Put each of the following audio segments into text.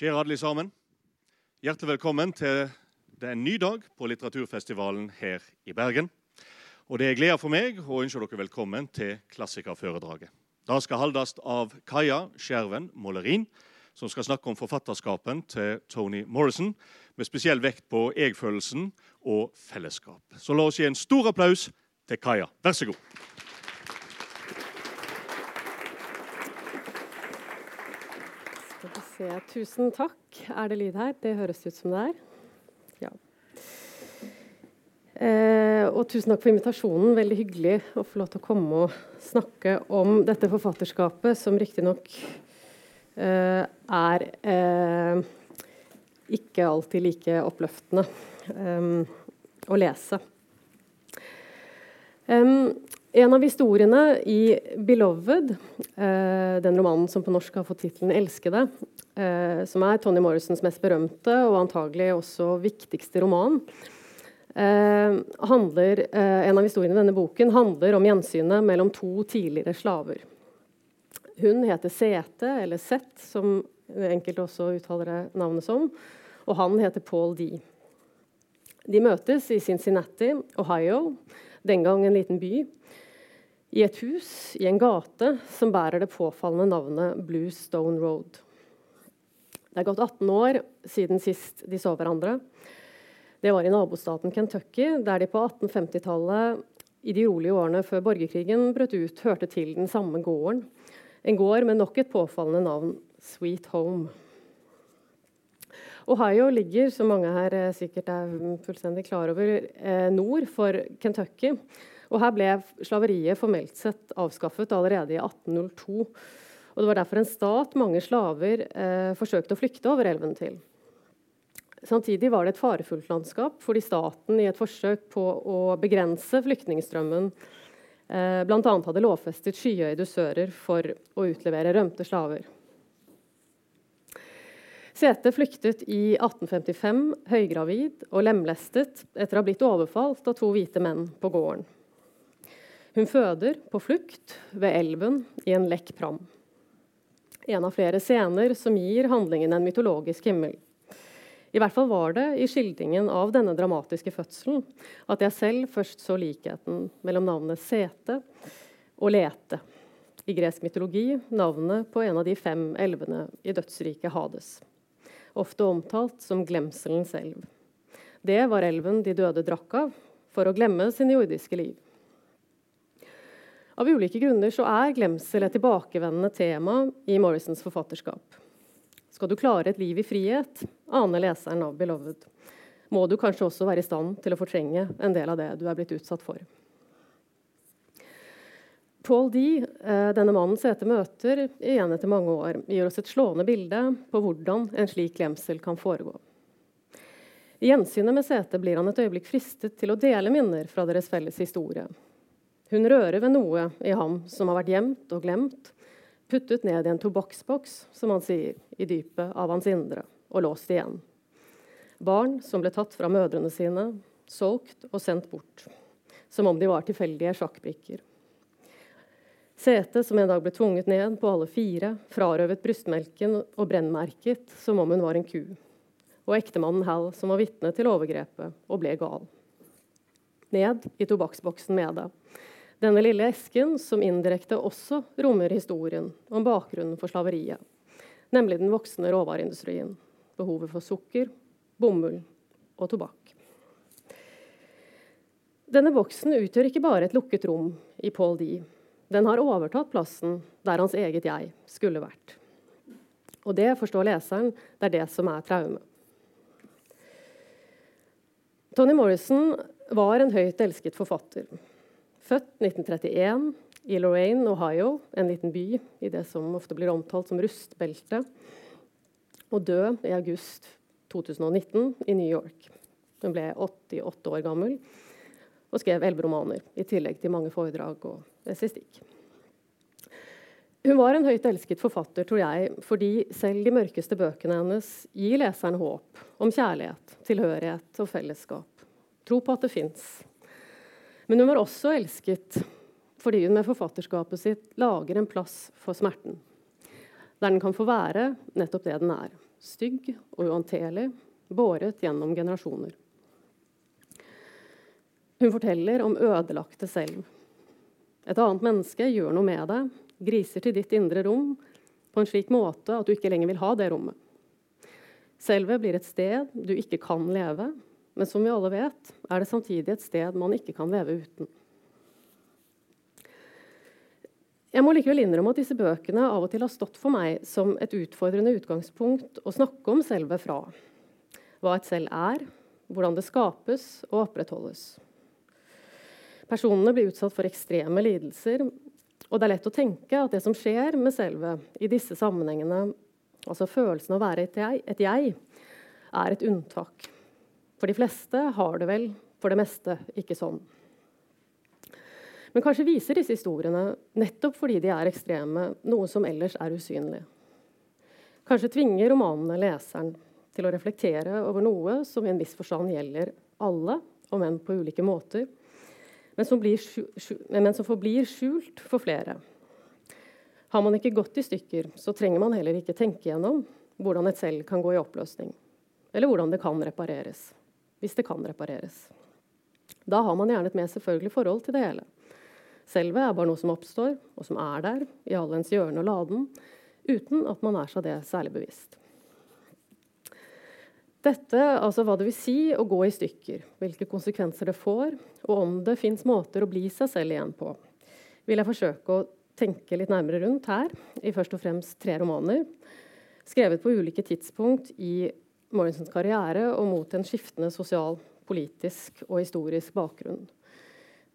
Kjære alle sammen. Hjertelig velkommen til det er en ny dag på litteraturfestivalen her i Bergen. Og Det er glede for meg å ønske dere velkommen til klassikerforedraget. Det skal holdes av Kaja Skjerven Målerin, som skal snakke om forfatterskapen til Tony Morrison, med spesiell vekt på egfølelsen og fellesskap. Så la oss gi en stor applaus til Kaja. Vær så god. Skal vi se. Tusen takk. Er det lyd her? Det høres ut som det er. Ja. Eh, og tusen takk for invitasjonen. Veldig hyggelig å få lov til å komme og snakke om dette forfatterskapet, som riktignok eh, er eh, ikke alltid like oppløftende eh, å lese. Um, en av historiene i 'Beloved', eh, den romanen som på norsk har fått tittelen 'Elskede', eh, som er Tony Morrisons mest berømte og antagelig også viktigste roman, eh, handler, En av historiene i denne boken handler om gjensynet mellom to tidligere slaver. Hun heter Sete, eller Sett, som enkelte også uttaler navnet som, og han heter Paul D. De møtes i Cincinnati, Ohio, den gang en liten by i et hus i en gate som bærer det påfallende navnet Blue Stone Road. Det er gått 18 år siden sist de så hverandre. Det var i nabostaten Kentucky, der de på 1850-tallet, i de rolige årene før borgerkrigen brøt ut, hørte til den samme gården. En gård med nok et påfallende navn, Sweet Home. Ohio ligger, som mange her eh, sikkert er fullstendig klar over, eh, nord for Kentucky. Og her ble slaveriet formelt sett avskaffet allerede i 1802. Og det var derfor en stat mange slaver eh, forsøkte å flykte over elven til. Samtidig var det et farefullt landskap, fordi staten i et forsøk på å begrense flyktningstrømmen eh, bl.a. hadde lovfestet skyhøye dusører for å utlevere rømte slaver. Sete flyktet i 1855 høygravid og lemlestet etter å ha blitt overfalt av to hvite menn på gården. Hun føder på flukt ved elven i en lekk pram. En av flere scener som gir handlingen en mytologisk himmel. I hvert fall var det i skildringen av denne dramatiske fødselen at jeg selv først så likheten mellom navnet Sete og Lete. I gresk mytologi navnet på en av de fem elvene i dødsriket Hades. Ofte omtalt som glemselens elv. Det var elven de døde drakk av for å glemme sine jordiske liv. Av ulike grunner så er glemsel et tilbakevendende tema i Morrisons forfatterskap. Skal du klare et liv i frihet, aner leseren av 'Beloved', må du kanskje også være i stand til å fortrenge en del av det du er blitt utsatt for. Paul D., eh, denne mannen Sete møter igjen etter mange år, gir oss et slående bilde på hvordan en slik glemsel kan foregå. I gjensynet med Sete blir han et øyeblikk fristet til å dele minner fra deres felles historie. Hun rører ved noe i ham som har vært gjemt og glemt, puttet ned i en tobakksboks, som han sier, i dypet av hans indre, og låst igjen. Barn som ble tatt fra mødrene sine, solgt og sendt bort, som om de var tilfeldige sjakkbrikker. Sete som en dag ble tvunget ned på alle fire, frarøvet brystmelken og brennmerket som om hun var en ku. Og ektemannen Hal som var vitne til overgrepet og ble gal. Ned i tobakksboksen med det denne lille esken som indirekte også rommer historien om bakgrunnen for slaveriet, nemlig den voksende råvareindustrien, behovet for sukker, bomull og tobakk. Denne boksen utgjør ikke bare et lukket rom i Paul D. Den har overtatt plassen der hans eget jeg skulle vært. Og det forstår leseren, det er det som er traumet. Tony Morrison var en høyt elsket forfatter. Født 1931 i Lorraine, Ohio, en liten by i det som ofte blir omtalt som rustbeltet. Og død i august 2019 i New York. Hun ble 88 år gammel og skrev elleve romaner, i tillegg til mange foredrag og essistikk. Hun var en høyt elsket forfatter, tror jeg, fordi selv de mørkeste bøkene hennes gir leseren håp om kjærlighet, tilhørighet og fellesskap. Tro på at det fins, men hun var også elsket fordi hun med forfatterskapet sitt lager en plass for smerten. Der den kan få være nettopp det den er stygg og uhåndterlig, båret gjennom generasjoner. Hun forteller om ødelagte selv. Et annet menneske gjør noe med deg, griser til ditt indre rom på en slik måte at du ikke lenger vil ha det rommet. Selvet blir et sted du ikke kan leve, men som vi alle vet, er det samtidig et sted man ikke kan leve uten. Jeg må likevel innrømme at disse bøkene av og til har stått for meg som et utfordrende utgangspunkt å snakke om selve fra. Hva et selv er, hvordan det skapes og opprettholdes. Personene blir utsatt for ekstreme lidelser, og det er lett å tenke at det som skjer med selve i disse sammenhengene, altså følelsen av å være et jeg, et jeg, er et unntak. For de fleste har det vel for det meste ikke sånn. Men kanskje viser disse historiene, nettopp fordi de er ekstreme, noe som ellers er usynlig. Kanskje tvinger romanene leseren til å reflektere over noe som i en viss forstand gjelder alle, om enn på ulike måter, men som, blir, men som forblir skjult for flere. Har man ikke gått i stykker, så trenger man heller ikke tenke gjennom hvordan et selv kan gå i oppløsning, eller hvordan det kan repareres. Hvis det kan repareres. Da har man gjerne et mer selvfølgelig forhold til det hele. Selve er bare noe som oppstår, og som er der, i all ens hjørne og laden, uten at man er seg det særlig bevisst. Dette, altså hva det vil si å gå i stykker, hvilke konsekvenser det får, og om det fins måter å bli seg selv igjen på, vil jeg forsøke å tenke litt nærmere rundt her, i først og fremst tre romaner, skrevet på ulike tidspunkt i Morrisons karriere og mot en skiftende sosial, politisk og historisk bakgrunn.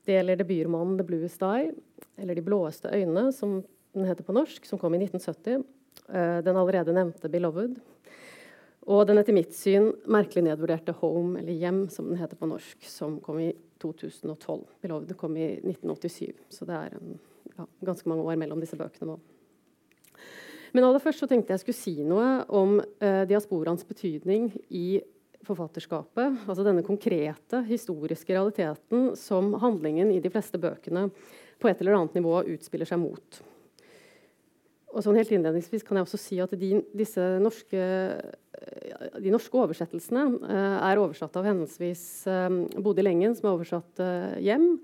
Det gjelder debutromanen 'The Bluest Eye', eller 'De blåeste øyne', som den heter på norsk, som kom i 1970. Eh, den allerede nevnte 'Beloved'. Og den etter mitt syn merkelig nedvurderte 'Home', eller 'Hjem', som den heter på norsk, som kom i 2012. 'Beloved' kom i 1987, så det er en, ja, ganske mange år mellom disse bøkene nå. Men aller først så tenkte jeg skulle si noe om eh, diasporaens betydning i forfatterskapet, altså denne konkrete historiske realiteten som handlingen i de fleste bøkene på et eller annet nivå utspiller seg mot. Og sånn helt innledningsvis kan jeg også si at de, disse norske, de norske oversettelsene eh, er oversatt av henholdsvis eh, Bodil Engen, som er oversatt eh, 'Hjem',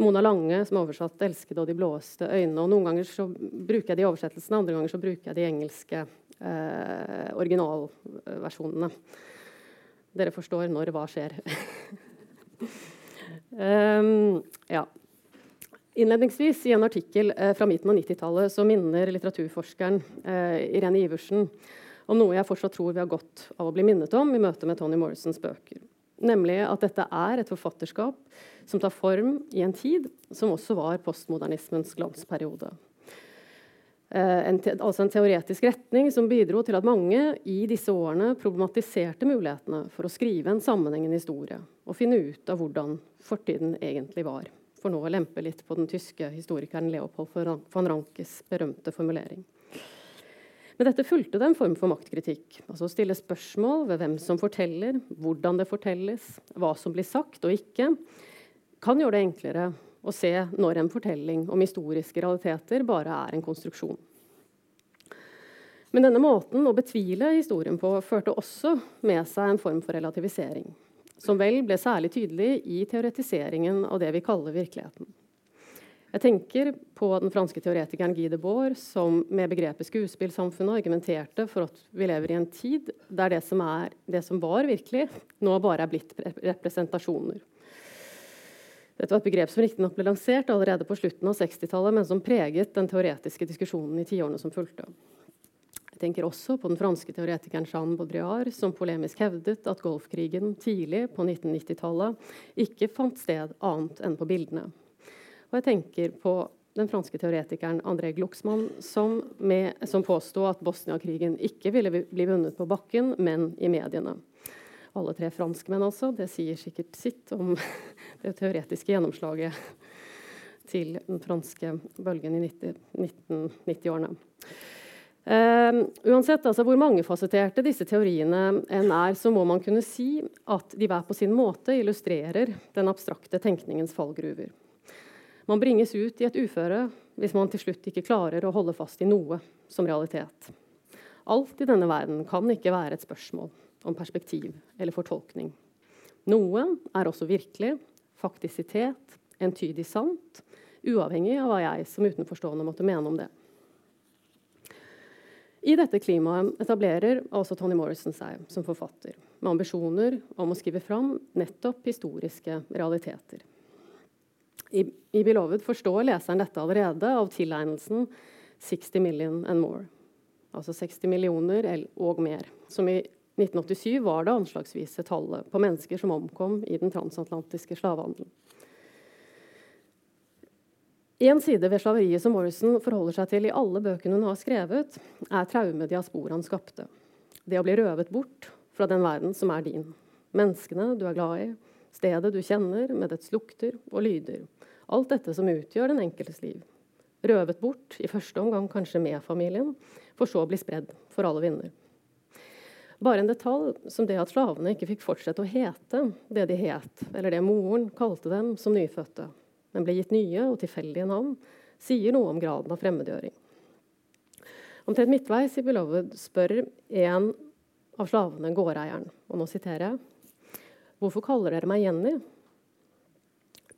Mona Lange, som er oversatt 'Elskede og de blåeste øynene'. og Noen ganger så bruker jeg de oversettelsene, andre ganger så bruker jeg de engelske eh, originalversjonene. Dere forstår når hva skjer. um, ja. Innledningsvis i en artikkel eh, fra midten av 90-tallet så minner litteraturforskeren eh, Irene Iversen om noe jeg fortsatt tror vi har godt av å bli minnet om i møte med Tony Morrisons bøker. Nemlig at dette er et forfatterskap som tar form i en tid som også var postmodernismens glansperiode. En te, altså en teoretisk retning som bidro til at mange i disse årene problematiserte mulighetene for å skrive en sammenhengende historie og finne ut av hvordan fortiden egentlig var. For nå å lempe litt på den tyske historikeren Leopold von Rankes berømte formulering. Med dette fulgte det en form for maktkritikk. altså Å stille spørsmål ved hvem som forteller, hvordan det fortelles, hva som blir sagt og ikke, kan gjøre det enklere å se når en fortelling om historiske realiteter bare er en konstruksjon. Men denne måten å betvile historien på førte også med seg en form for relativisering, som vel ble særlig tydelig i teoretiseringen av det vi kaller virkeligheten. Jeg tenker på den franske teoretikeren Guy Debord, som med begrepet skuespillsamfunnet argumenterte for at vi lever i en tid der det som, er, det som var virkelig, nå bare er blitt representasjoner. Dette var et begrep som riktignok ble lansert allerede på slutten av 60-tallet, men som preget den teoretiske diskusjonen i tiårene som fulgte. Jeg tenker også på den franske teoretikeren Jean Baudrillard, som polemisk hevdet at golfkrigen tidlig på 1990-tallet ikke fant sted annet enn på bildene. Og jeg tenker på den franske teoretikeren André Glucksmann, som, med, som påsto at Bosnia-krigen ikke ville bli vunnet på bakken, men i mediene alle tre franskmenn, altså. Det sier sikkert sitt om det teoretiske gjennomslaget til den franske bølgen i 1990-årene. Uh, ehm, uansett altså, hvor mangefasetterte disse teoriene enn er, så må man kunne si at de hver på sin måte illustrerer den abstrakte tenkningens fallgruver. Man bringes ut i et uføre hvis man til slutt ikke klarer å holde fast i noe som realitet. Alt i denne verden kan ikke være et spørsmål om perspektiv eller fortolkning. Noe er også virkelig, faktisitet, entydig sant, uavhengig av hva jeg som utenforstående måtte mene om det. I dette klimaet etablerer også Tony Morrison seg som forfatter, med ambisjoner om å skrive fram nettopp historiske realiteter. I, I 'Beloved' forstår leseren dette allerede av tilegnelsen 60 million and more, altså 60 millioner og mer, som i 1987 var det anslagsvise tallet på mennesker som omkom i den transatlantiske slavehandelen. En side ved slaveriet som Morrison forholder seg til i alle bøkene hun har skrevet, er traumet diasporaen skapte. Det å bli røvet bort fra den verden som er din. Menneskene du er glad i, stedet du kjenner med dets lukter og lyder. Alt dette som utgjør den enkeltes liv. Røvet bort, i første omgang kanskje med familien, for så å bli spredd for alle vinder. Bare en detalj som det at slavene ikke fikk fortsette å hete det de het, eller det moren kalte dem som nyfødte, men ble gitt nye og tilfeldige navn, sier noe om graden av fremmedgjøring. Omtrent midtveis i 'Beloved' spør en av slavene gårdeieren, og nå siterer jeg, 'Hvorfor kaller dere meg Jenny?'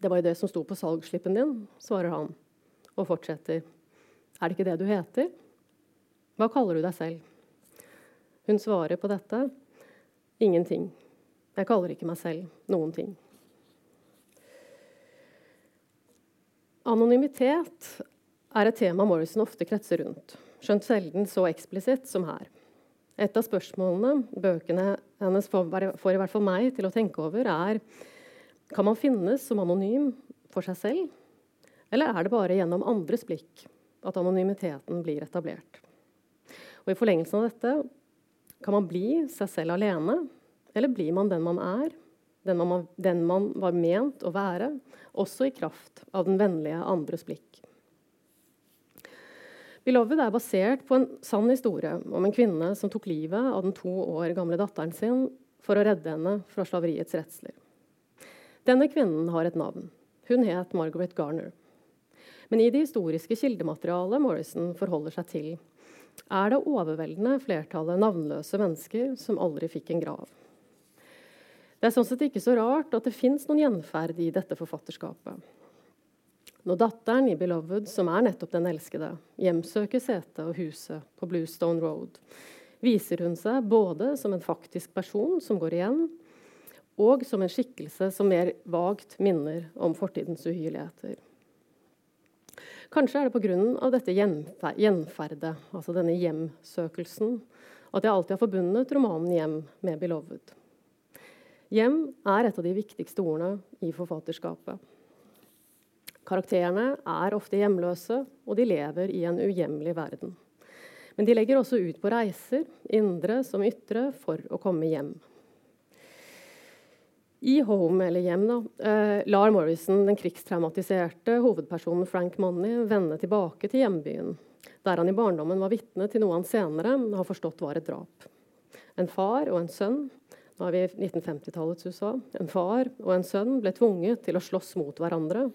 'Det var jo det som sto på salgsslippen din', svarer han, og fortsetter. 'Er det ikke det du heter?' 'Hva kaller du deg selv?' Hun svarer på dette. 'Ingenting. Jeg kaller ikke meg selv noen ting.' Anonymitet er et tema Morrison ofte kretser rundt, skjønt sjelden så eksplisitt som her. Et av spørsmålene bøkene hennes får, i hvert fall meg til å tenke over, er kan man finnes som anonym for seg selv, eller er det bare gjennom andres blikk at anonymiteten blir etablert? Og I forlengelsen av dette kan man bli seg selv alene, eller blir man den man er, den man, den man var ment å være, også i kraft av den vennlige andres blikk. 'Beloved' er basert på en sann historie om en kvinne som tok livet av den to år gamle datteren sin for å redde henne fra slaveriets redsler. Denne kvinnen har et navn. Hun het Margaret Garner. Men i det historiske kildematerialet Morrison forholder seg til, er det overveldende flertallet navnløse mennesker som aldri fikk en grav. Det er sånn sett ikke så rart at det fins noen gjenferd i dette forfatterskapet. Når datteren i 'Beloved', som er nettopp den elskede, hjemsøker setet og huset på Bluestone Road, viser hun seg både som en faktisk person som går igjen, og som en skikkelse som mer vagt minner om fortidens uhyrligheter. Kanskje er det pga. dette gjenferdet, altså denne hjemsøkelsen, at jeg alltid har forbundet romanen 'Hjem' med 'Beloved'. Hjem er et av de viktigste ordene i forfatterskapet. Karakterene er ofte hjemløse, og de lever i en uhjemlig verden. Men de legger også ut på reiser, indre som ytre, for å komme hjem. I 'Home', eller 'Hjem', da, eh, lar Morrison den krigstraumatiserte hovedpersonen Frank Money vende tilbake til hjembyen, der han i barndommen var vitne til noe han senere har forstått var et drap. En far og en sønn nå er vi i 1950-tallets USA. En far og en sønn ble tvunget til å slåss mot hverandre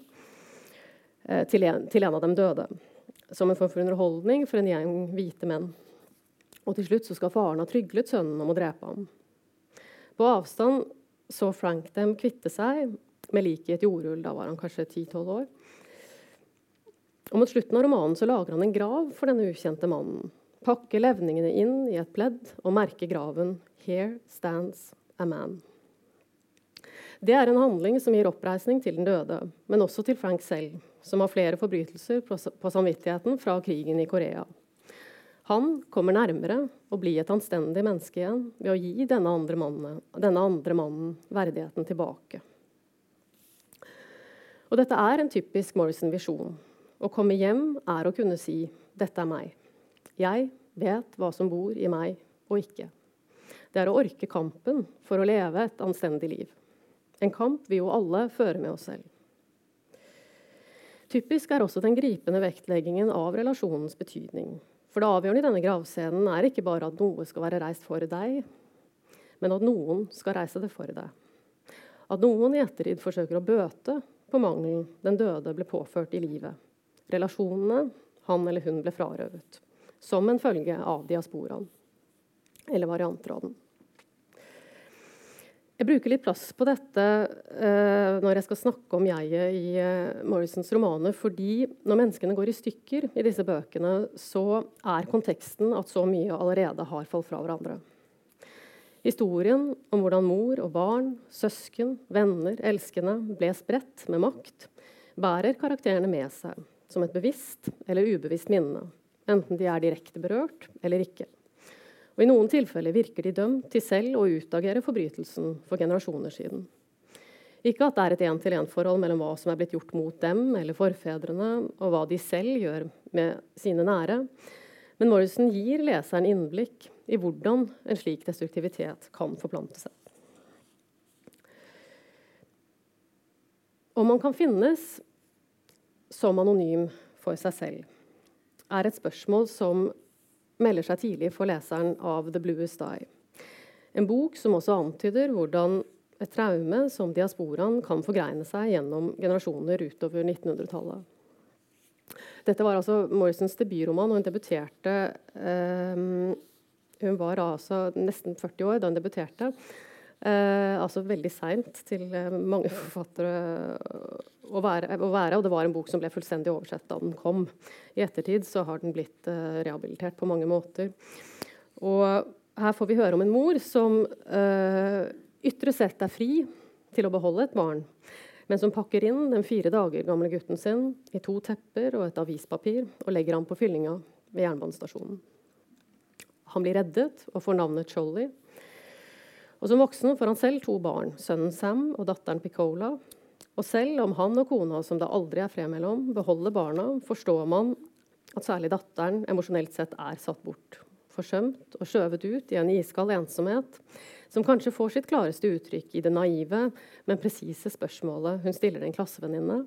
eh, til, en, til en av dem døde. Som en form for underholdning for en gjeng hvite menn. Og til slutt så skal faren ha tryglet sønnen om å drepe ham. På avstand så Frank dem kvitte seg med liket i et jordhull. Da var han kanskje 10-12 år. Og Mot slutten av romanen så lager han en grav for denne ukjente mannen. Pakker levningene inn i et pledd og merker graven 'Here stands a man'. Det er en handling som gir oppreisning til den døde, men også til Frank selv, som har flere forbrytelser på samvittigheten fra krigen i Korea. Han kommer nærmere å bli et anstendig menneske igjen ved å gi denne andre mannen, denne andre mannen verdigheten tilbake. Og dette er en typisk Morrison-visjon. Å komme hjem er å kunne si 'dette er meg'. Jeg vet hva som bor i meg og ikke. Det er å orke kampen for å leve et anstendig liv. En kamp vi jo alle fører med oss selv. Typisk er også den gripende vektleggingen av relasjonens betydning. For det avgjørende i denne gravscenen er ikke bare at noe skal være reist for deg, men at noen skal reise det for deg. At noen i ettertid forsøker å bøte på mangelen den døde ble påført i livet. Relasjonene han eller hun ble frarøvet som en følge av diasporaen. eller varianter av den. Jeg bruker litt plass på dette uh, når jeg skal snakke om jeget i uh, Morrisons romaner, fordi når menneskene går i stykker i disse bøkene, så er konteksten at så mye allerede har falt fra hverandre. Historien om hvordan mor og barn, søsken, venner, elskende ble spredt med makt, bærer karakterene med seg som et bevisst eller ubevisst minne, enten de er direkte berørt eller ikke. Og I noen tilfeller virker de dømt til selv å utagere forbrytelsen for generasjoner siden. Ikke at det er et én-til-én-forhold mellom hva som er blitt gjort mot dem eller forfedrene, og hva de selv gjør med sine nære, men Morrison gir leseren innblikk i hvordan en slik destruktivitet kan forplante seg. Om man kan finnes som anonym for seg selv, er et spørsmål som melder seg tidlig for leseren av The Bluest Eye. En bok som også antyder hvordan et traume som diasporaen kan forgreine seg gjennom generasjoner utover 1900-tallet. Dette var altså Morrisons debutroman, og hun debuterte eh, Hun var altså nesten 40 år da hun debuterte. Eh, altså veldig seint til eh, mange forfattere å være, å være, Og det var en bok som ble fullstendig oversett da den kom. I ettertid så har den blitt uh, rehabilitert på mange måter. Og her får vi høre om en mor som uh, ytre sett er fri til å beholde et barn, men som pakker inn den fire dager gamle gutten sin i to tepper og et avispapir og legger ham på fyllinga ved jernbanestasjonen. Han blir reddet og får navnet Cholly. Og Som voksen får han selv to barn, sønnen Sam og datteren Picola, og selv om han og kona, som det aldri er fred mellom, beholder barna, forstår man at særlig datteren emosjonelt sett er satt bort. Forsømt og skjøvet ut i en iskald ensomhet, som kanskje får sitt klareste uttrykk i det naive, men presise spørsmålet hun stiller en klassevenninne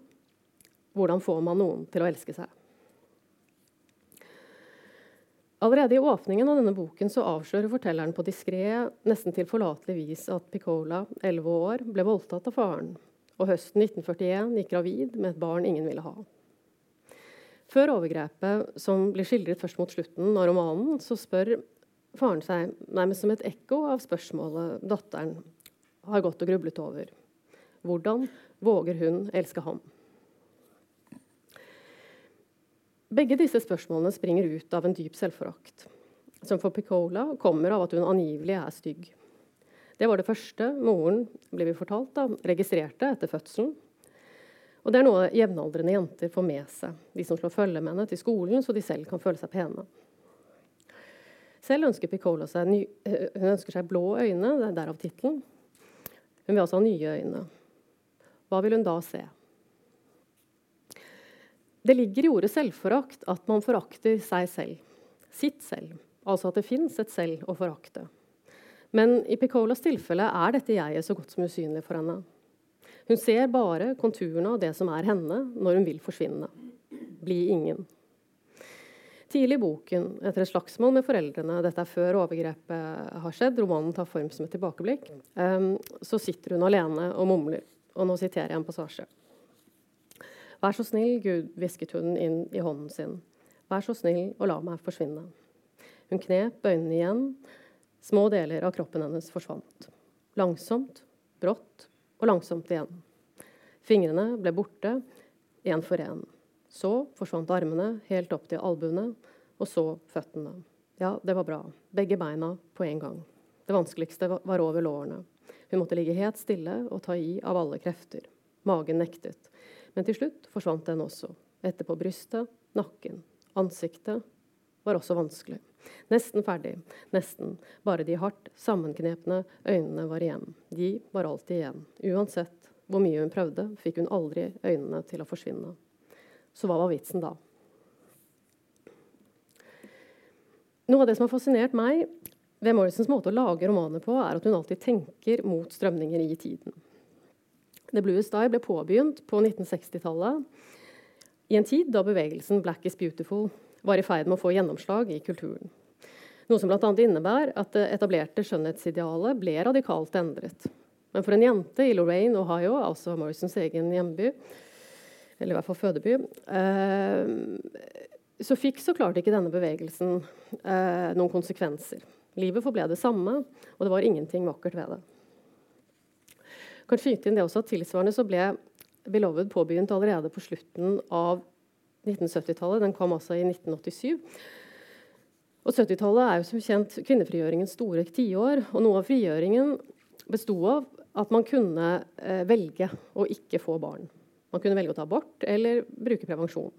hvordan får man noen til å elske seg? Allerede i åpningen av denne boken så avslører fortelleren på diskré, nesten tilforlatelig vis at Piccola, 11 år, ble voldtatt av faren og høsten 1941 gikk gravid med et barn ingen ville ha. Før overgrepet, som blir skildret først mot slutten av romanen, så spør faren seg nærmest som et ekko av spørsmålet datteren har gått og grublet over. Hvordan våger hun elske ham? Begge disse spørsmålene springer ut av en dyp selvforakt, som for Picola kommer av at hun angivelig er stygg. Det var det første moren ble vi fortalt da, registrerte etter fødselen. Og Det er noe jevnaldrende jenter får med seg, de som slår følge med henne til skolen, så de selv kan føle seg pene. Selv ønsker Picola seg, ny, eh, hun ønsker seg blå øyne, det er derav tittelen. Hun vil altså ha nye øyne. Hva vil hun da se? Det ligger i ordet selvforakt at man forakter seg selv. Sitt selv. Altså at det fins et selv å forakte. Men i Piccolas tilfelle er dette jeget så godt som usynlig for henne. Hun ser bare konturene av det som er henne, når hun vil forsvinne. Bli ingen. Tidlig i boken, etter et slagsmål med foreldrene, dette er før overgrepet har skjedd, romanen tar form som et tilbakeblikk, um, så sitter hun alene og mumler. Og nå siterer jeg en passasje. Vær så snill, Gud, hvisket hun inn i hånden sin. Vær så snill og la meg forsvinne. Hun knep øynene igjen Små deler av kroppen hennes forsvant. Langsomt, brått og langsomt igjen. Fingrene ble borte, én for én. Så forsvant armene helt opp til albuene, og så føttene. Ja, det var bra. Begge beina på en gang. Det vanskeligste var over lårene. Hun måtte ligge helt stille og ta i av alle krefter. Magen nektet. Men til slutt forsvant den også. Etterpå brystet, nakken. Ansiktet var også vanskelig. Nesten ferdig. Nesten. Bare de hardt sammenknepne øynene var igjen. De var alltid igjen. Uansett hvor mye hun prøvde, fikk hun aldri øynene til å forsvinne. Så hva var vitsen da? Noe av det som har fascinert meg ved Morrisons måte å lage romaner på, er at hun alltid tenker mot strømninger i tiden. The Blue Style ble påbegynt på 1960-tallet, i en tid da bevegelsen Black is Beautiful var i ferd med å få gjennomslag i kulturen. Noe som bl.a. innebærer at det etablerte skjønnhetsidealet ble radikalt endret. Men for en jente i Lorraine, Ohio, altså Morrisons egen hjemby, eller i hvert fall fødeby, eh, så fikk så klart ikke denne bevegelsen eh, noen konsekvenser. Livet forble det samme, og det var ingenting vakkert ved det. Kan skyte inn det også at Tilsvarende så ble Beloved påbegynt allerede på slutten av 1970-tallet. Den kom altså i 1987. Og 70-tallet er jo som kjent kvinnefrigjøringens store tiår. Og noe av frigjøringen besto av at man kunne eh, velge å ikke få barn. Man kunne velge å ta abort eller bruke prevensjon.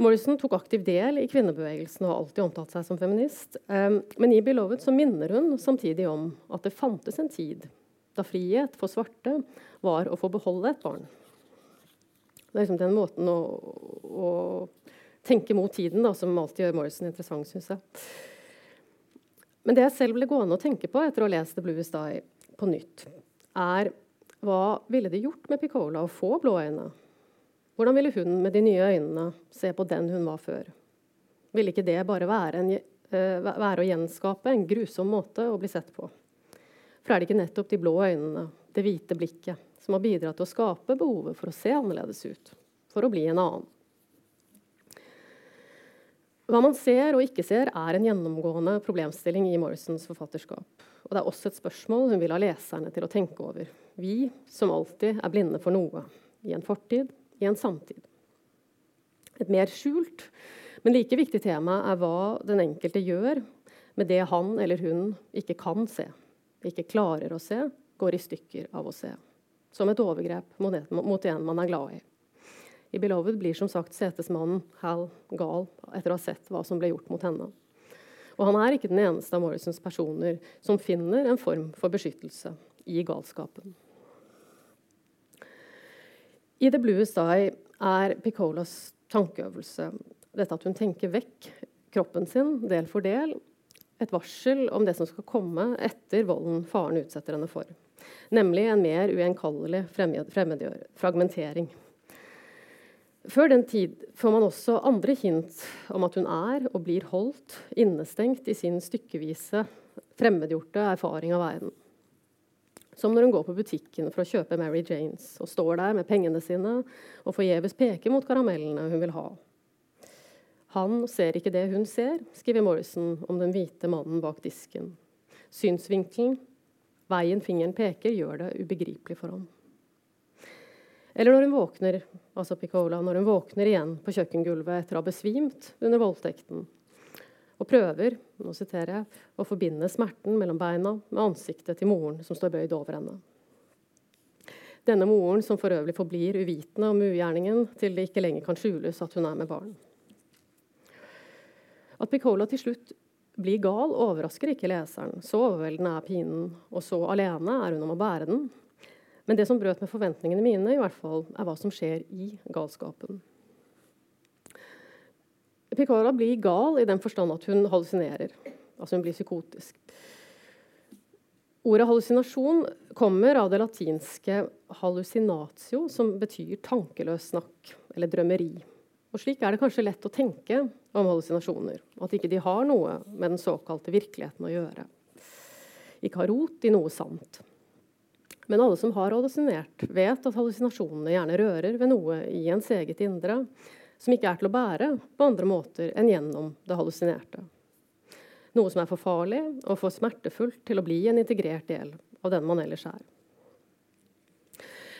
Morrison tok aktiv del i kvinnebevegelsen og har alltid omtalt seg som feminist. Eh, men i 'Beloved' så minner hun samtidig om at det fantes en tid da frihet for svarte var å få beholde et barn. Det er liksom den måten å, å tenke mot tiden da, som alltid gjør Morrison interessant, syns jeg. Men det jeg selv ble gående og tenke på etter å ha lest The Blue Sty på nytt, er hva ville det gjort med Piccola å få blå øyne? Hvordan ville hun med de nye øynene se på den hun var før? Ville ikke det bare være, en, uh, være å gjenskape en grusom måte å bli sett på? For er det ikke nettopp de blå øynene, det hvite blikket, som har bidratt til å skape behovet for å se annerledes ut, for å bli en annen? Hva man ser og ikke ser, er en gjennomgående problemstilling i Morrisons forfatterskap. Og det er også et spørsmål hun vil ha leserne til å tenke over. Vi som alltid er blinde for noe. I en fortid, i en samtid. Et mer skjult, men like viktig tema er hva den enkelte gjør med det han eller hun ikke kan se, ikke klarer å se, går i stykker av å se. Som et overgrep mot en man er glad i. I 'Beloved' blir som sagt setesmannen Hal gal etter å ha sett hva som ble gjort mot henne. Og han er ikke den eneste av Morrisons personer som finner en form for beskyttelse i galskapen. I 'The Blue Eye' er Piccolas tankeøvelse dette at hun tenker vekk kroppen sin del for del, et varsel om det som skal komme etter volden faren utsetter henne for. Nemlig en mer ugjenkallelig fragmentering. Før den tid får man også andre hint om at hun er og blir holdt innestengt i sin stykkevise, fremmedgjorte erfaring av verden. Som når hun går på butikken for å kjøpe Mary Janes og står der med pengene sine og forgjeves peker mot karamellene hun vil ha. Han ser ikke det hun ser, skriver Morrison om den hvite mannen bak disken. Synsvinkelen, veien fingeren peker, gjør det ubegripelig for ham. Eller når hun våkner altså Piccola, når hun våkner igjen på kjøkkengulvet etter å ha besvimt under voldtekten og prøver nå siterer jeg, å forbinde smerten mellom beina med ansiktet til moren som står bøyd over henne. Denne moren som for øvrig forblir uvitende om ugjerningen til det ikke lenger kan skjules at hun er med barn. At Piccola til slutt blir gal, overrasker ikke leseren. Så overveldende er pinen, og så alene er hun om å bære den. Men det som brøt med forventningene mine, i hvert fall, er hva som skjer i galskapen. Piccola blir gal i den forstand at hun hallusinerer. Altså hun blir psykotisk. Ordet hallusinasjon kommer av det latinske 'hallucinatio', som betyr tankeløs snakk eller drømmeri. Og Slik er det kanskje lett å tenke om hallusinasjoner. At ikke de har noe med den såkalte virkeligheten å gjøre. Ikke har rot i noe sant. Men alle som har hallusinert, vet at hallusinasjonene gjerne rører ved noe i ens eget indre, som ikke er til å bære på andre måter enn gjennom det hallusinerte. Noe som er for farlig og for smertefullt til å bli en integrert del av den man ellers er.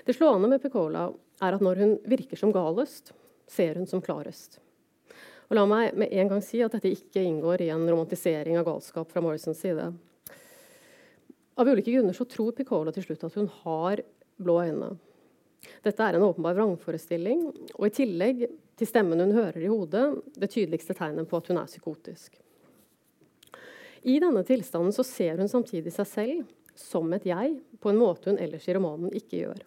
Det slående med Piccola er at når hun virker som galest, ser hun som klarest. Og La meg med en gang si at dette ikke inngår i en romantisering av galskap fra Morrisons side. Av ulike grunner så tror Piccola til slutt at hun har blå øyne. Dette er en åpenbar vrangforestilling, og i tillegg til stemmen hun hører i hodet, det tydeligste tegnet på at hun er psykotisk. I denne tilstanden så ser hun samtidig seg selv som et jeg, på en måte hun ellers i romanen ikke gjør.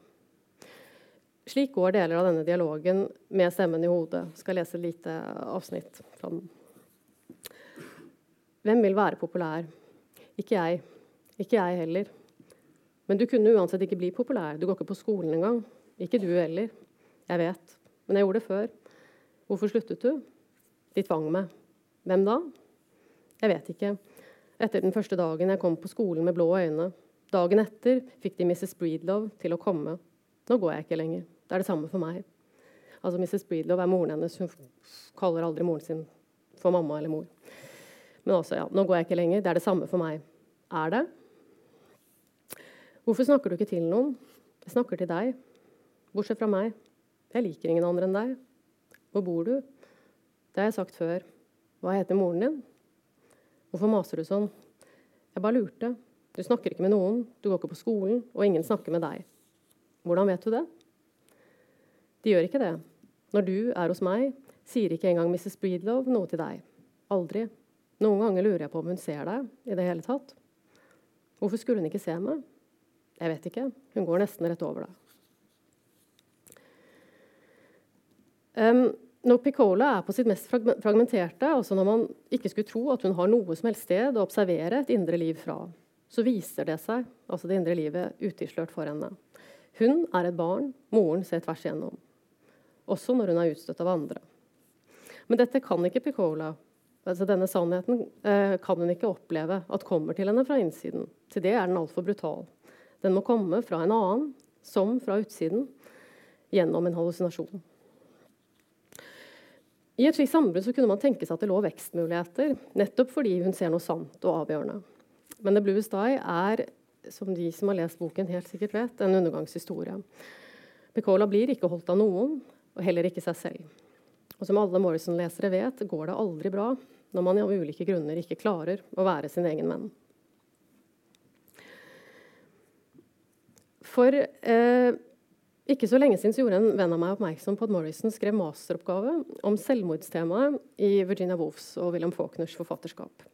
Slik går deler av denne dialogen med stemmen i hodet. Skal lese lite avsnitt fra den. Hvem vil være populær? Ikke jeg. Ikke jeg heller. Men du kunne uansett ikke bli populær. Du går ikke på skolen engang. Ikke du heller. Jeg vet. Men jeg gjorde det før. Hvorfor sluttet du? De tvang meg. Hvem da? Jeg vet ikke. Etter den første dagen jeg kom på skolen med blå øyne. Dagen etter fikk de Mrs. Breedlove til å komme. Nå går jeg ikke lenger. Det er det samme for meg. Altså Mrs. Breedlove er moren hennes. Hun kaller aldri moren sin for mamma eller mor. Men altså, ja, nå går jeg ikke lenger. Det er det samme for meg. Er det? Hvorfor snakker du ikke til noen? Jeg snakker til deg. Bortsett fra meg. Jeg liker ingen andre enn deg. Hvor bor du? Det har jeg sagt før. Hva heter moren din? Hvorfor maser du sånn? Jeg bare lurte. Du snakker ikke med noen, du går ikke på skolen, og ingen snakker med deg. Hvordan vet du det? De gjør ikke det. Når du er hos meg, sier ikke engang Mrs. Breedlove noe til deg. Aldri. Noen ganger lurer jeg på om hun ser deg i det hele tatt. Hvorfor skulle hun ikke se meg? Jeg vet ikke. Hun går nesten rett over deg. Um, når Piccola er på sitt mest fragmenterte, altså når man ikke skulle tro at hun har noe som helst sted å observere et indre liv fra, så viser det seg, altså det indre livet, utilslørt for henne. Hun er et barn moren ser tvers igjennom, også når hun er utstøtt av andre. Men dette kan ikke Piccola. Altså denne sannheten eh, kan hun ikke oppleve at kommer til henne fra innsiden. Til det er den altfor brutal. Den må komme fra en annen, som fra utsiden, gjennom en hallusinasjon. I et slikt sambrudd kunne man tenke seg at det lå vekstmuligheter, nettopp fordi hun ser noe sant og avgjørende. Men The Blue Sty er, som de som har lest boken, helt sikkert vet, en undergangshistorie. Piccola blir ikke holdt av noen, og heller ikke seg selv. Og som alle Morrison-lesere vet, går det aldri bra når man av ulike grunner ikke klarer å være sin egen venn. For eh, ikke så lenge siden gjorde en venn av meg oppmerksom på at Morrison skrev masteroppgave om selvmordstemaet i Virginia Woolfs og William Faulkners forfatterskap.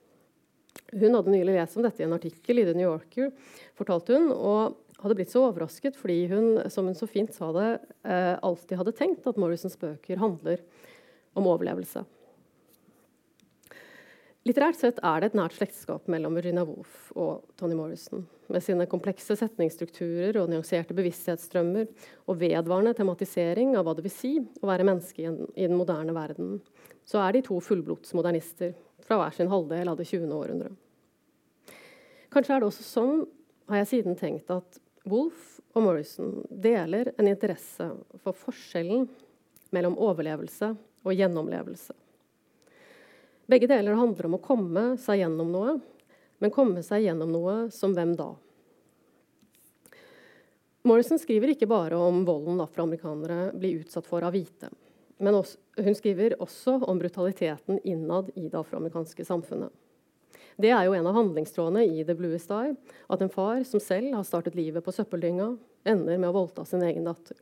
Hun hadde nylig lest om dette i en artikkel i The New Yorker, fortalte hun, og hadde blitt så overrasket fordi hun, som hun så fint sa det, eh, alltid hadde tenkt at Morrisons bøker handler om overlevelse. Litterært sett er det et nært slektskap mellom Virginia Woolf og Tony Morrison. Med sine komplekse setningsstrukturer og nyanserte bevissthetsstrømmer og vedvarende tematisering av hva det vil si å være menneske i, den moderne verden, så er de to fullblods modernister fra hver sin halvdel av det 20. århundret. Kanskje er det også sånn, har jeg siden tenkt, at Woolf og Morrison deler en interesse for forskjellen mellom overlevelse og gjennomlevelse. Begge deler handler om å komme seg gjennom noe, men komme seg gjennom noe som hvem da? Morrison skriver ikke bare om volden afroamerikanere blir utsatt for av hvite. Men også, hun skriver også om brutaliteten innad i det afroamerikanske samfunnet. Det er jo en av handlingstrådene i The Blue Sty, at en far som selv har startet livet på søppeldynga, ender med å voldta sin egen datter.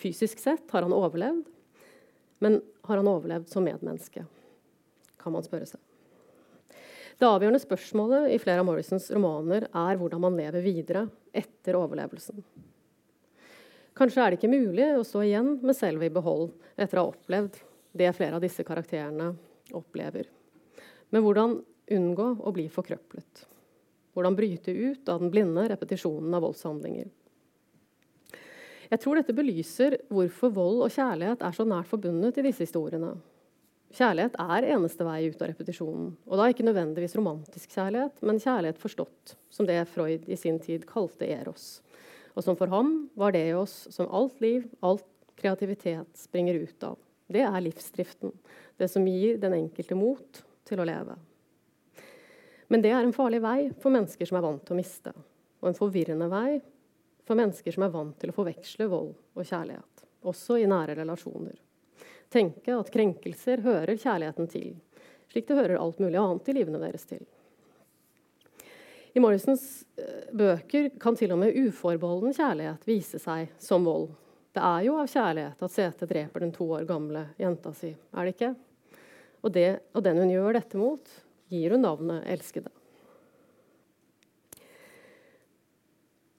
Fysisk sett har han overlevd, men har han overlevd som medmenneske? kan man spørre seg. Det avgjørende spørsmålet i flere av Morrisons romaner er hvordan man lever videre etter overlevelsen. Kanskje er det ikke mulig å stå igjen med selve i behold etter å ha opplevd det flere av disse karakterene opplever. Men hvordan unngå å bli forkrøplet? Hvordan bryte ut av den blinde repetisjonen av voldshandlinger? Jeg tror dette belyser hvorfor vold og kjærlighet er så nært forbundet i disse historiene. Kjærlighet er eneste vei ut av repetisjonen. Og da ikke nødvendigvis romantisk kjærlighet, men kjærlighet forstått som det Freud i sin tid kalte eros. Og som for ham var det i oss som alt liv, alt kreativitet springer ut av. Det er livsdriften. Det som gir den enkelte mot til å leve. Men det er en farlig vei for mennesker som er vant til å miste. Og en forvirrende vei for mennesker som er vant til å forveksle vold og kjærlighet. Også i nære relasjoner tenke at krenkelser hører kjærligheten til, slik det hører alt mulig annet i livene deres til. I Morrisons eh, bøker kan til og med uforbeholden kjærlighet vise seg som vold. Det er jo av kjærlighet at Sete dreper den to år gamle jenta si, er det ikke? Og, det, og den hun gjør dette mot, gir hun navnet elskede.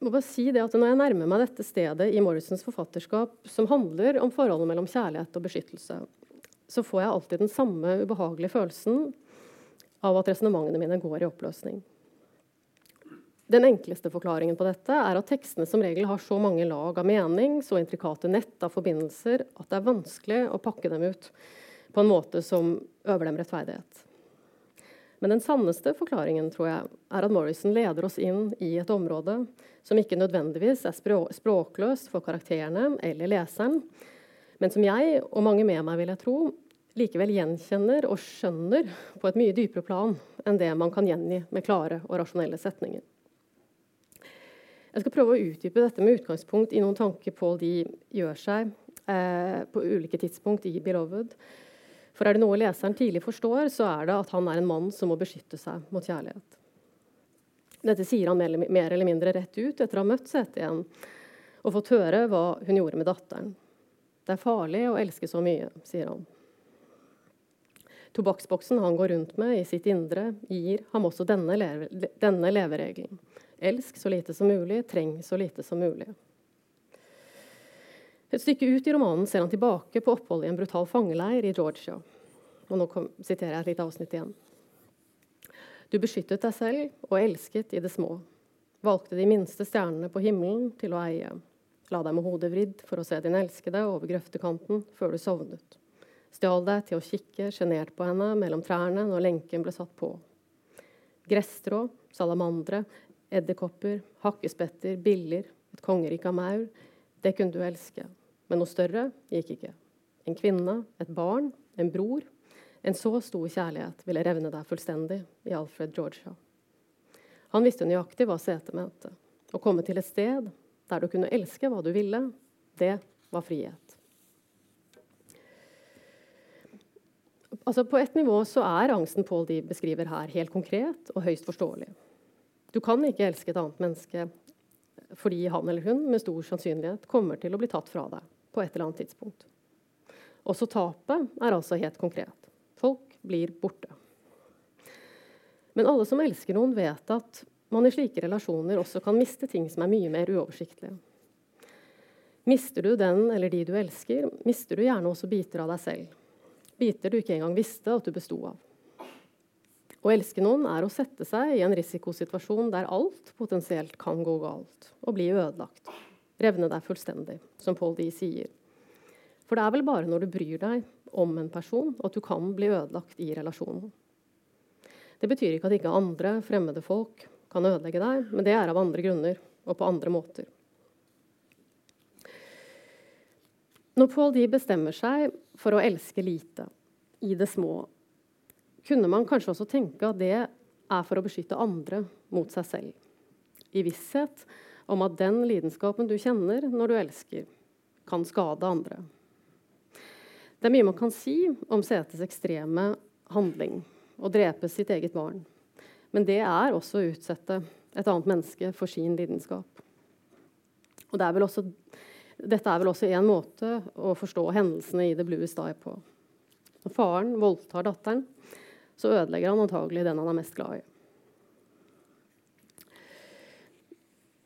må bare si det at Når jeg nærmer meg dette stedet i Morrisons forfatterskap, som handler om forholdet mellom kjærlighet og beskyttelse, så får jeg alltid den samme ubehagelige følelsen av at resonnementene mine går i oppløsning. Den enkleste forklaringen på dette er at tekstene som regel har så mange lag av mening, så intrikate nett av forbindelser, at det er vanskelig å pakke dem ut på en måte som øver dem rettferdighet. Men den sanneste forklaringen tror jeg, er at Morrison leder oss inn i et område som ikke nødvendigvis er språkløst for karakterene eller leseren, men som jeg og mange med meg vil jeg tro, likevel gjenkjenner og skjønner på et mye dypere plan enn det man kan gjengi med klare og rasjonelle setninger. Jeg skal prøve å utdype dette med utgangspunkt i noen tanker Paul de gjør seg eh, på ulike tidspunkt i 'Beloved'. For er det noe leseren tidlig forstår, så er det at han er en mann som må beskytte seg mot kjærlighet. Dette sier han mer eller mindre rett ut etter å ha møtt Sete igjen og fått høre hva hun gjorde med datteren. Det er farlig å elske så mye, sier han. Tobakksboksen han går rundt med i sitt indre, gir ham også denne, leve, denne leveregelen. Elsk så lite som mulig, treng så lite som mulig. Et stykke ut i romanen ser han tilbake på oppholdet i en brutal fangeleir i Georgia. Og nå kom, siterer jeg et lite avsnitt igjen. Du beskyttet deg selv og elsket i det små. Valgte de minste stjernene på himmelen til å eie. La deg med hodet vridd for å se din elskede over grøftekanten før du sovnet. Stjal deg til å kikke sjenert på henne mellom trærne når lenken ble satt på. Gresstrå, salamandre, edderkopper, hakkespetter, biller, et kongerike av maur. Det kunne du elske. Men noe større gikk ikke. En kvinne, et barn, en bror. En så stor kjærlighet ville revne deg fullstendig i Alfred Georgia. Han visste nøyaktig hva sete mente. Å komme til et sted der du kunne elske hva du ville, det var frihet. Altså På et nivå så er angsten Paul de beskriver her, helt konkret og høyst forståelig. Du kan ikke elske et annet menneske fordi han eller hun med stor sannsynlighet kommer til å bli tatt fra deg på et eller annet tidspunkt. Også tapet er altså helt konkret. Folk blir borte. Men alle som elsker noen, vet at man i slike relasjoner også kan miste ting som er mye mer uoversiktlige. Mister du den eller de du elsker, mister du gjerne også biter av deg selv. Biter du ikke engang visste at du besto av. Å elske noen er å sette seg i en risikosituasjon der alt potensielt kan gå galt og bli ødelagt. Revne deg fullstendig, som Paul D sier. For det er vel bare når du bryr deg om en person at du kan bli ødelagt i relasjonen. Det betyr ikke at ikke andre fremmede folk kan ødelegge deg, men det er av andre grunner og på andre måter. Når Paul D bestemmer seg for å elske lite, i det små, kunne man kanskje også tenke at det er for å beskytte andre mot seg selv. I visshet om at den lidenskapen du kjenner når du elsker, kan skade andre. Det er mye man kan si om Setes ekstreme handling, å drepe sitt eget barn. Men det er også å utsette et annet menneske for sin lidenskap. Og det er også, dette er vel også en måte å forstå hendelsene i The Blue Sty på. Når faren voldtar datteren, så ødelegger han antagelig den han er mest glad i.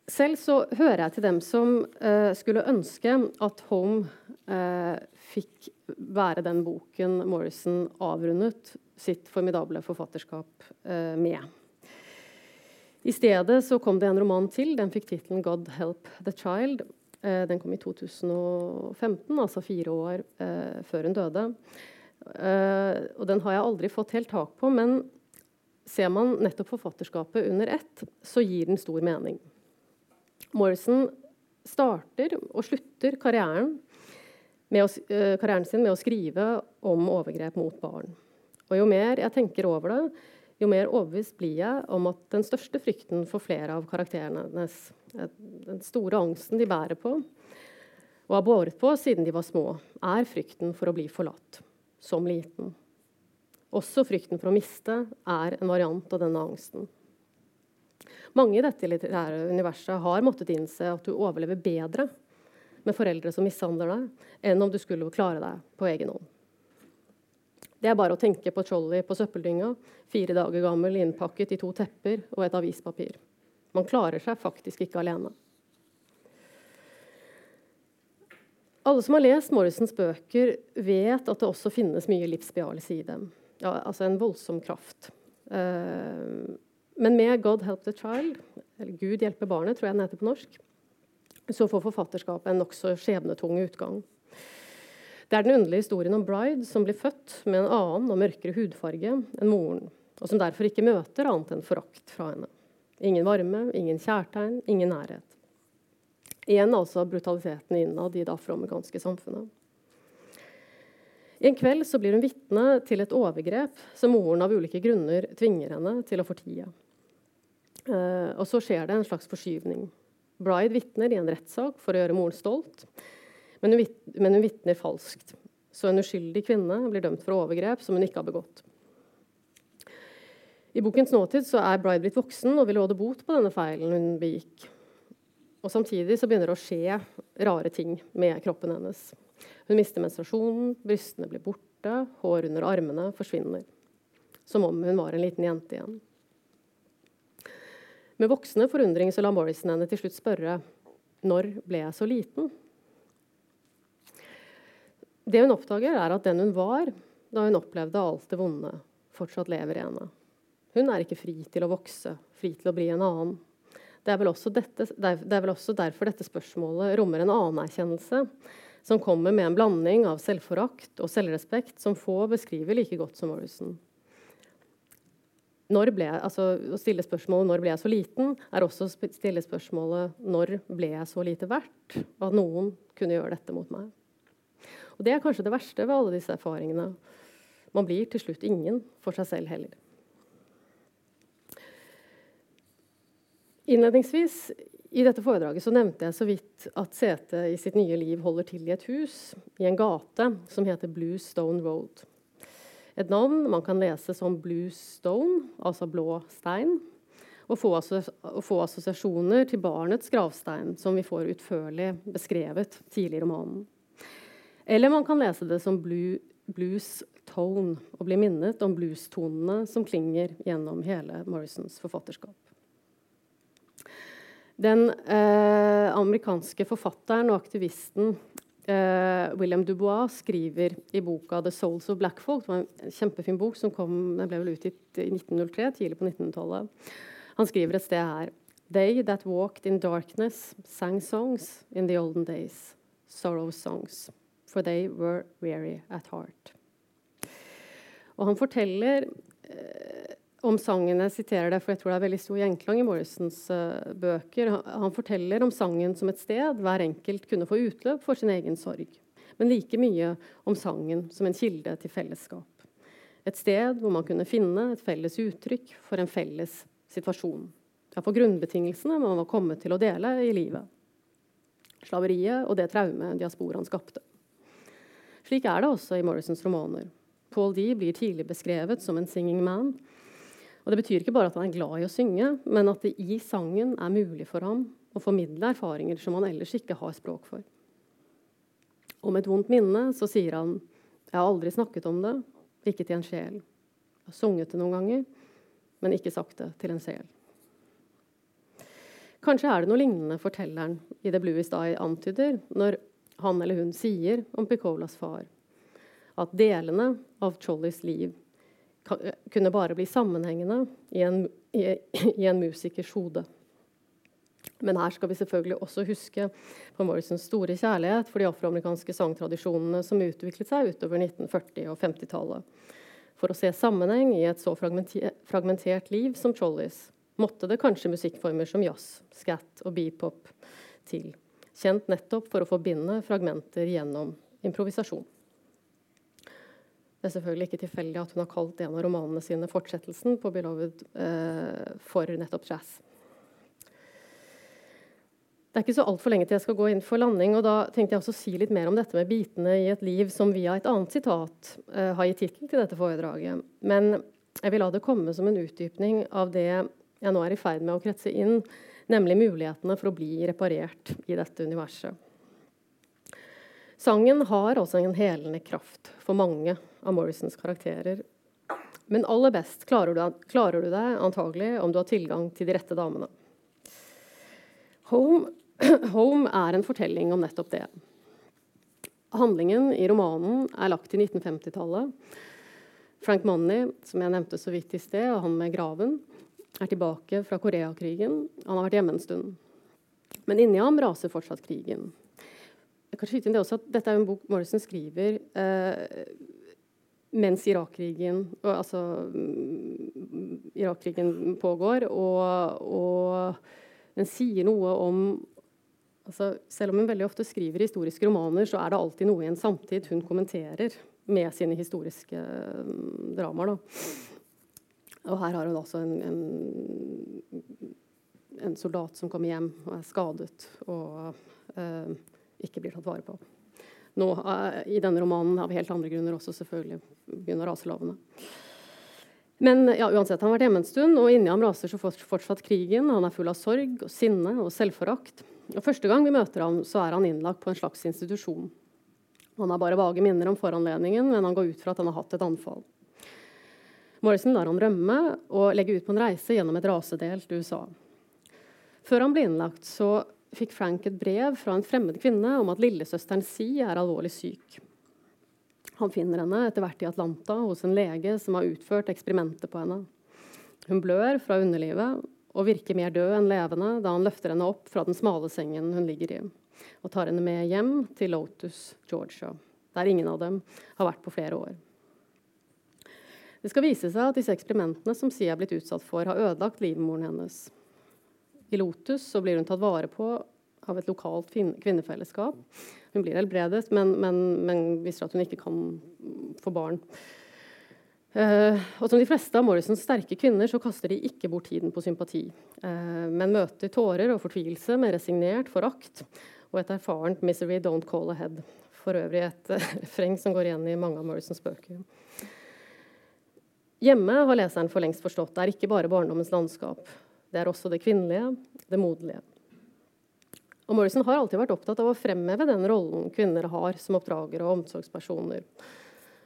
Selv så hører jeg til dem som uh, skulle ønske at Home uh, fikk være den boken Morrison avrundet sitt formidable forfatterskap uh, med. I stedet så kom det en roman til. Den fikk tittelen 'God Help the Child'. Eh, den kom i 2015, altså fire år eh, før hun døde. Eh, og den har jeg aldri fått helt tak på, men ser man nettopp forfatterskapet under ett, så gir den stor mening. Morrison starter og slutter karrieren, å, karrieren sin med å skrive om overgrep mot barn. Og jo mer jeg tenker over det, jo mer overbevist blir jeg om at den største frykten for flere av karakterene hennes, den store angsten de bærer på og har båret på siden de var små, er frykten for å bli forlatt som liten. Også frykten for å miste er en variant av denne angsten. Mange i dette litterære universet har måttet innse at du overlever bedre med foreldre som mishandler deg, enn om du skulle klare deg på egen hånd. Det er bare å tenke på Trolley på søppeldynga, fire dager gammel, innpakket i to tepper og et avispapir. Man klarer seg faktisk ikke alene. Alle som har lest Morrisons bøker, vet at det også finnes mye livsbejaelse i dem. Ja, altså en voldsom kraft. Uh, men med 'God help the child', eller 'Gud hjelper barnet', tror jeg den heter på norsk, så får forfatterskapet en nokså skjebnetung utgang. Det er den underlige historien om Bride som blir født med en annen og mørkere hudfarge enn moren, og som derfor ikke møter annet enn forakt fra henne. Ingen varme, ingen kjærtegn, ingen nærhet. Igjen altså brutaliteten innad i det afroamerikanske samfunnet. En kveld så blir hun vitne til et overgrep som moren av ulike grunner tvinger henne til å fortie. Uh, og så skjer det en slags forskyvning. Bride vitner i en rettssak for å gjøre moren stolt, men hun, men vitner falskt. Så en uskyldig kvinne blir dømt for overgrep som hun ikke har begått. I bokens nåtid så er Bride blitt voksen og vil råde bot på denne feilen hun begikk. Og Samtidig så begynner det å skje rare ting med kroppen hennes. Hun mister menstruasjonen, brystene blir borte, hår under armene forsvinner. Som om hun var en liten jente igjen. Med voksende forundring så la Morrison henne til slutt spørre når ble jeg så liten? Det hun oppdager, er at den hun var da hun opplevde alt det vonde, fortsatt lever i henne. Hun er ikke fri til å vokse, fri til å bli en annen. Det er vel også, dette, det er vel også derfor dette spørsmålet rommer en anerkjennelse som kommer med en blanding av selvforakt og selvrespekt som få beskriver like godt som Morrison. Ble, altså, å stille spørsmålet 'når ble jeg så liten?' er også å stille spørsmålet 'når ble jeg så lite verdt?' at noen kunne gjøre dette mot meg. Og Det er kanskje det verste ved alle disse erfaringene. Man blir til slutt ingen for seg selv heller. Innledningsvis i dette foredraget så nevnte jeg så vidt at CT i sitt nye liv holder til i et hus i en gate som heter Blue Stone Road. Et navn man kan lese som Blue Stone, altså blå stein, og få, og få assosiasjoner til barnets gravstein, som vi får utførlig beskrevet tidlig i romanen. Eller man kan lese det som blue, blues tone og bli minnet om bluestonene som klinger gjennom hele Morrisons forfatterskap. Den eh, amerikanske forfatteren og aktivisten eh, William Dubois skriver i boka 'The Souls of Black Folk', det var en kjempefin bok som kom, ble vel utgitt i 1903, tidlig på 1900-tallet. Han skriver et sted her They that walked in darkness sang songs in the olden days, sorrow songs, for they were weary at heart. Og han forteller eh, om sangen Jeg siterer det, for jeg tror det er veldig stor gjenklang i Morrisons uh, bøker. Han, han, forteller om sangen som et sted hver enkelt kunne få utløp for sin egen sorg. Men like mye om sangen som en kilde til fellesskap. Et sted hvor man kunne finne et felles uttrykk for en felles situasjon. Ja, for grunnbetingelsene man var kommet til å dele i livet. Slaveriet og det traumet diasporaen skapte. Slik er det også i Morrisons romaner. Paul D blir tidlig beskrevet som en singing man og Det betyr ikke bare at han er glad i å synge, men at det i sangen er mulig for ham å formidle erfaringer som han ellers ikke har språk for. Om et vondt minne så sier han jeg har aldri snakket om det, ikke til en sjel. Jeg har sunget det noen ganger, men ikke sagt det til en sjel. Kanskje er det noe lignende fortelleren i The Bluest Eye antyder når han eller hun sier om Picolas far at delene av Chollys liv kunne bare bli sammenhengende i en, i, i en musikers hode. Men her skal vi selvfølgelig også huske på Morrisons store kjærlighet for de afroamerikanske sangtradisjonene som utviklet seg utover 1940- og 50-tallet. For å se sammenheng i et så fragmentert liv som Trollys måtte det kanskje musikkformer som jazz, scat og beepop til. Kjent nettopp for å forbinde fragmenter gjennom improvisasjon. Det er selvfølgelig ikke tilfeldig at hun har kalt en av romanene sine fortsettelsen på 'Beloved' eh, for nettopp jazz. Det er ikke så altfor lenge til jeg skal gå inn for landing. og Da tenkte jeg også å si litt mer om dette med bitene i et liv, som via et annet sitat eh, har gitt tittel til dette foredraget. Men jeg vil la det komme som en utdypning av det jeg nå er i ferd med å kretse inn, nemlig mulighetene for å bli reparert i dette universet. Sangen har også en helende kraft for mange av Morrisons karakterer. Men aller best klarer du, deg antagelig om du har tilgang til de rette damene. Home, Home er en fortelling om nettopp det. Handlingen i romanen er lagt til 1950-tallet. Frank Money, som jeg nevnte så vidt i sted, og han med graven, er tilbake fra Koreakrigen. Han har vært hjemme en stund. Men inni ham raser fortsatt krigen. Jeg kan skyte inn det også at Dette er en bok Morrison skriver eh, mens Irak-krigen altså, mm, Irak pågår. Og, og den sier noe om altså, Selv om hun veldig ofte skriver historiske romaner, så er det alltid noe i en samtid hun kommenterer med sine historiske um, dramaer. Og her har hun altså en, en, en, soldat som kommer hjem og er skadet og uh, ikke blir tatt vare på. Nå, uh, I denne romanen av helt andre grunner også, selvfølgelig begynner raselovene. Men ja, uansett, han har vært hjemme en stund, og inni ham raser så fortsatt krigen. Han er full av sorg og sinne og selvforakt. Og Første gang vi møter ham, så er han innlagt på en slags institusjon. Han har bare vage minner om foranledningen, men han går ut fra at han har hatt et anfall. Morrison lar han rømme og legge ut på en reise gjennom et rasedelt USA. Før han ble innlagt, så fikk Frank et brev fra en fremmed kvinne om at lillesøsteren Si er alvorlig syk. Han finner henne etter hvert i Atlanta hos en lege som har utført eksperimentet på henne. Hun blør fra underlivet og virker mer død enn levende da han løfter henne opp fra den smale sengen hun ligger i og tar henne med hjem til Lotus, Georgia, der ingen av dem har vært på flere år. Det skal vise seg at disse eksperimentene som Sia er blitt utsatt for, har ødelagt livmoren hennes. I Lotus blir hun tatt vare på av et lokalt kvinnefellesskap. Hun blir helbredet, men, men, men viser at hun ikke kan få barn. Uh, og som de fleste av Morrisons sterke kvinner så kaster de ikke bort tiden på sympati, uh, men møter tårer og fortvilelse med resignert forakt og et erfarent 'misery don't call ahead'. For øvrig et uh, som går igjen i mange av Morrisons bøker. Hjemme har leseren for lengst forstått det er ikke bare barndommens landskap. Det er også det kvinnelige, det moderlige. Og Morrison har alltid vært opptatt av å fremheve den rollen kvinner har som oppdragere og omsorgspersoner.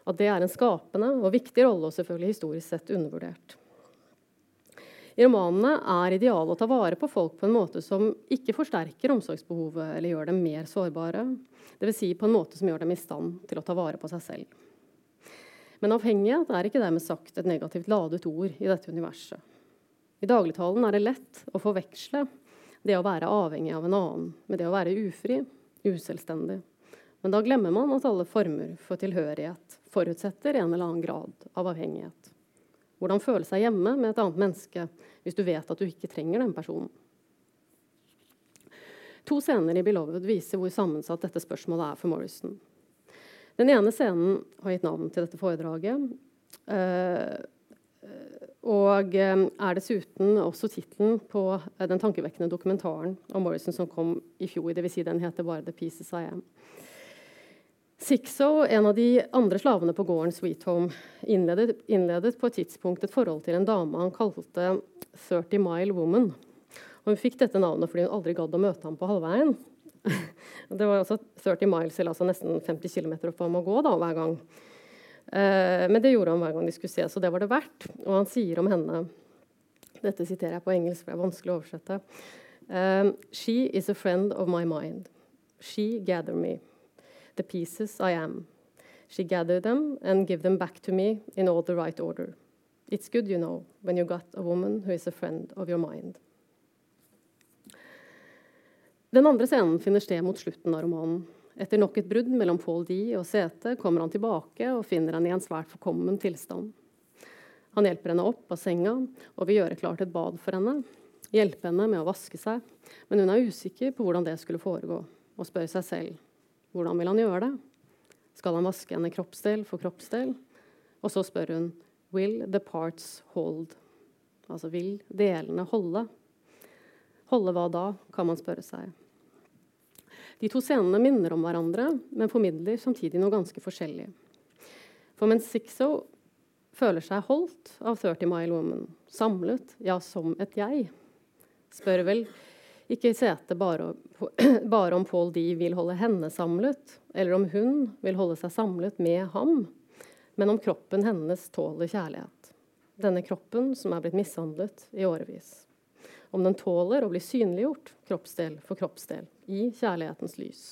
At det er en skapende og viktig rolle, og selvfølgelig historisk sett undervurdert. I romanene er idealet å ta vare på folk på en måte som ikke forsterker omsorgsbehovet eller gjør dem mer sårbare. Dvs. Si på en måte som gjør dem i stand til å ta vare på seg selv. Men avhengighet er ikke dermed sagt et negativt ladet ord i dette universet. I dagligtalen er det lett å forveksle det å være avhengig av en annen med det å være ufri, uselvstendig. Men da glemmer man at alle former for tilhørighet forutsetter en eller annen grad av avhengighet. Hvordan føle seg hjemme med et annet menneske hvis du vet at du ikke trenger den personen. To scener i 'Beloved' viser hvor sammensatt dette spørsmålet er for Morrison. Den ene scenen har gitt navn til dette foredraget. Uh, og eh, er dessuten også tittelen på den tankevekkende dokumentaren om Morrison som kom i fjor. Dvs. Si den heter bare 'The Pieces I Am'. Sixo, en av de andre slavene på gården Sweet Home, innledet, innledet, på et tidspunkt et forhold til en dame han kalte 30 Mile Woman. Og hun fikk dette navnet fordi hun aldri gadd å møte ham på halvveien. det var altså 30 miles, eller altså nesten 50 km opp ham å gå da, hver gang. Uh, men det gjorde han hver gang de skulle se, så det var det verdt. Og han sier om henne Dette siterer jeg på engelsk, for det er vanskelig å oversette. Uh, She is a friend of my mind. She gather me the pieces I am. She gather them and give them back to me in all the right order. It's good, you know, when you got a woman who is a friend of your mind. Den andre scenen finner sted mot slutten av romanen. Etter nok et brudd mellom Paul D og Sete kommer han tilbake og finner henne i en svært forkommen tilstand. Han hjelper henne opp av senga og vil gjøre klart et bad for henne. Hjelpe henne med å vaske seg, men hun er usikker på hvordan det skulle foregå, og spør seg selv hvordan vil han gjøre det? Skal han vaske henne kroppsdel for kroppsdel? Og så spør hun Will the parts hold? Altså vil delene holde? Holde hva da, kan man spørre seg. De to scenene minner om hverandre, men formidler samtidig noe ganske forskjellig. For mens Sixo føler seg holdt av 30 Mile Woman, samlet, ja, som et jeg, spør vel ikke sete bare, bare om Paul D vil holde henne samlet, eller om hun vil holde seg samlet med ham, men om kroppen hennes tåler kjærlighet. Denne kroppen som er blitt mishandlet i årevis. Om den tåler å bli synliggjort kroppsdel for kroppsdel i kjærlighetens lys.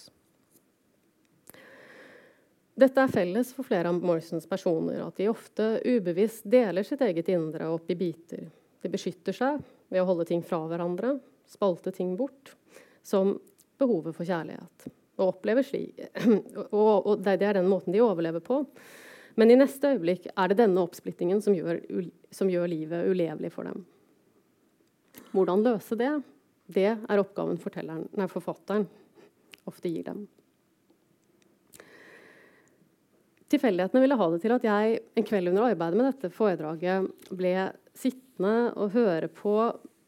Dette er felles for flere av Morrisons personer, at de ofte ubevisst deler sitt eget indre opp i biter. De beskytter seg ved å holde ting fra hverandre, spalte ting bort, som behovet for kjærlighet. Og opplever slik. Og, og det er den måten de overlever på. Men i neste øyeblikk er det denne oppsplittingen som gjør, som gjør livet ulevelig for dem. Hvordan løse det? Det er oppgaven nei, forfatteren ofte gir dem. Tilfeldighetene ville ha det til at jeg en kveld under arbeidet med dette foredraget ble sittende og høre på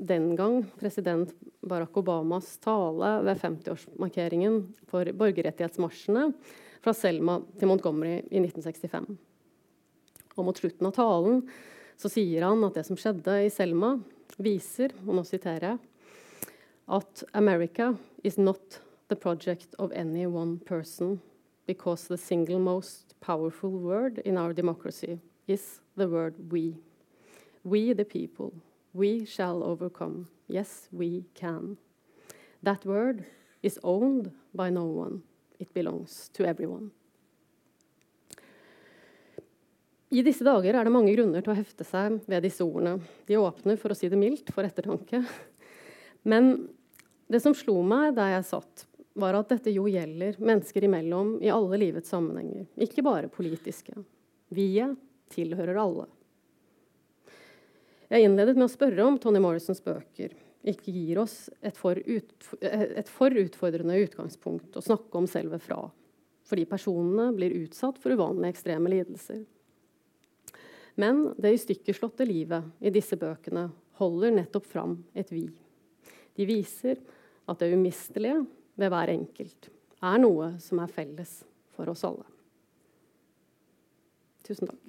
den gang president Barack Obamas tale ved 50-årsmarkeringen for borgerrettighetsmarsjene fra Selma til Montgomery i 1965. Og mot slutten av talen så sier han at det som skjedde i Selma, viser, og nå siterer jeg, at America is not the project of any one person because the single most powerful word in our democracy is the word we. We, the people, we shall overcome. Yes, we can. That word is owned by no one. It belongs to everyone. I disse dager er det mange grunner til å hefte seg ved disse ordene. De åpner, for å si det mildt, for ettertanke. Men det som slo meg da jeg satt, var at dette jo gjelder mennesker imellom i alle livets sammenhenger, ikke bare politiske. Vi-et tilhører alle. Jeg innledet med å spørre om Tony Morrisons bøker ikke gir oss et for utfordrende utgangspunkt å snakke om selve fra, fordi personene blir utsatt for uvanlige ekstreme lidelser. Men det i stykkeslåtte livet i disse bøkene holder nettopp fram et vi. De viser at det umistelige ved hver enkelt er noe som er felles for oss alle. Tusen takk.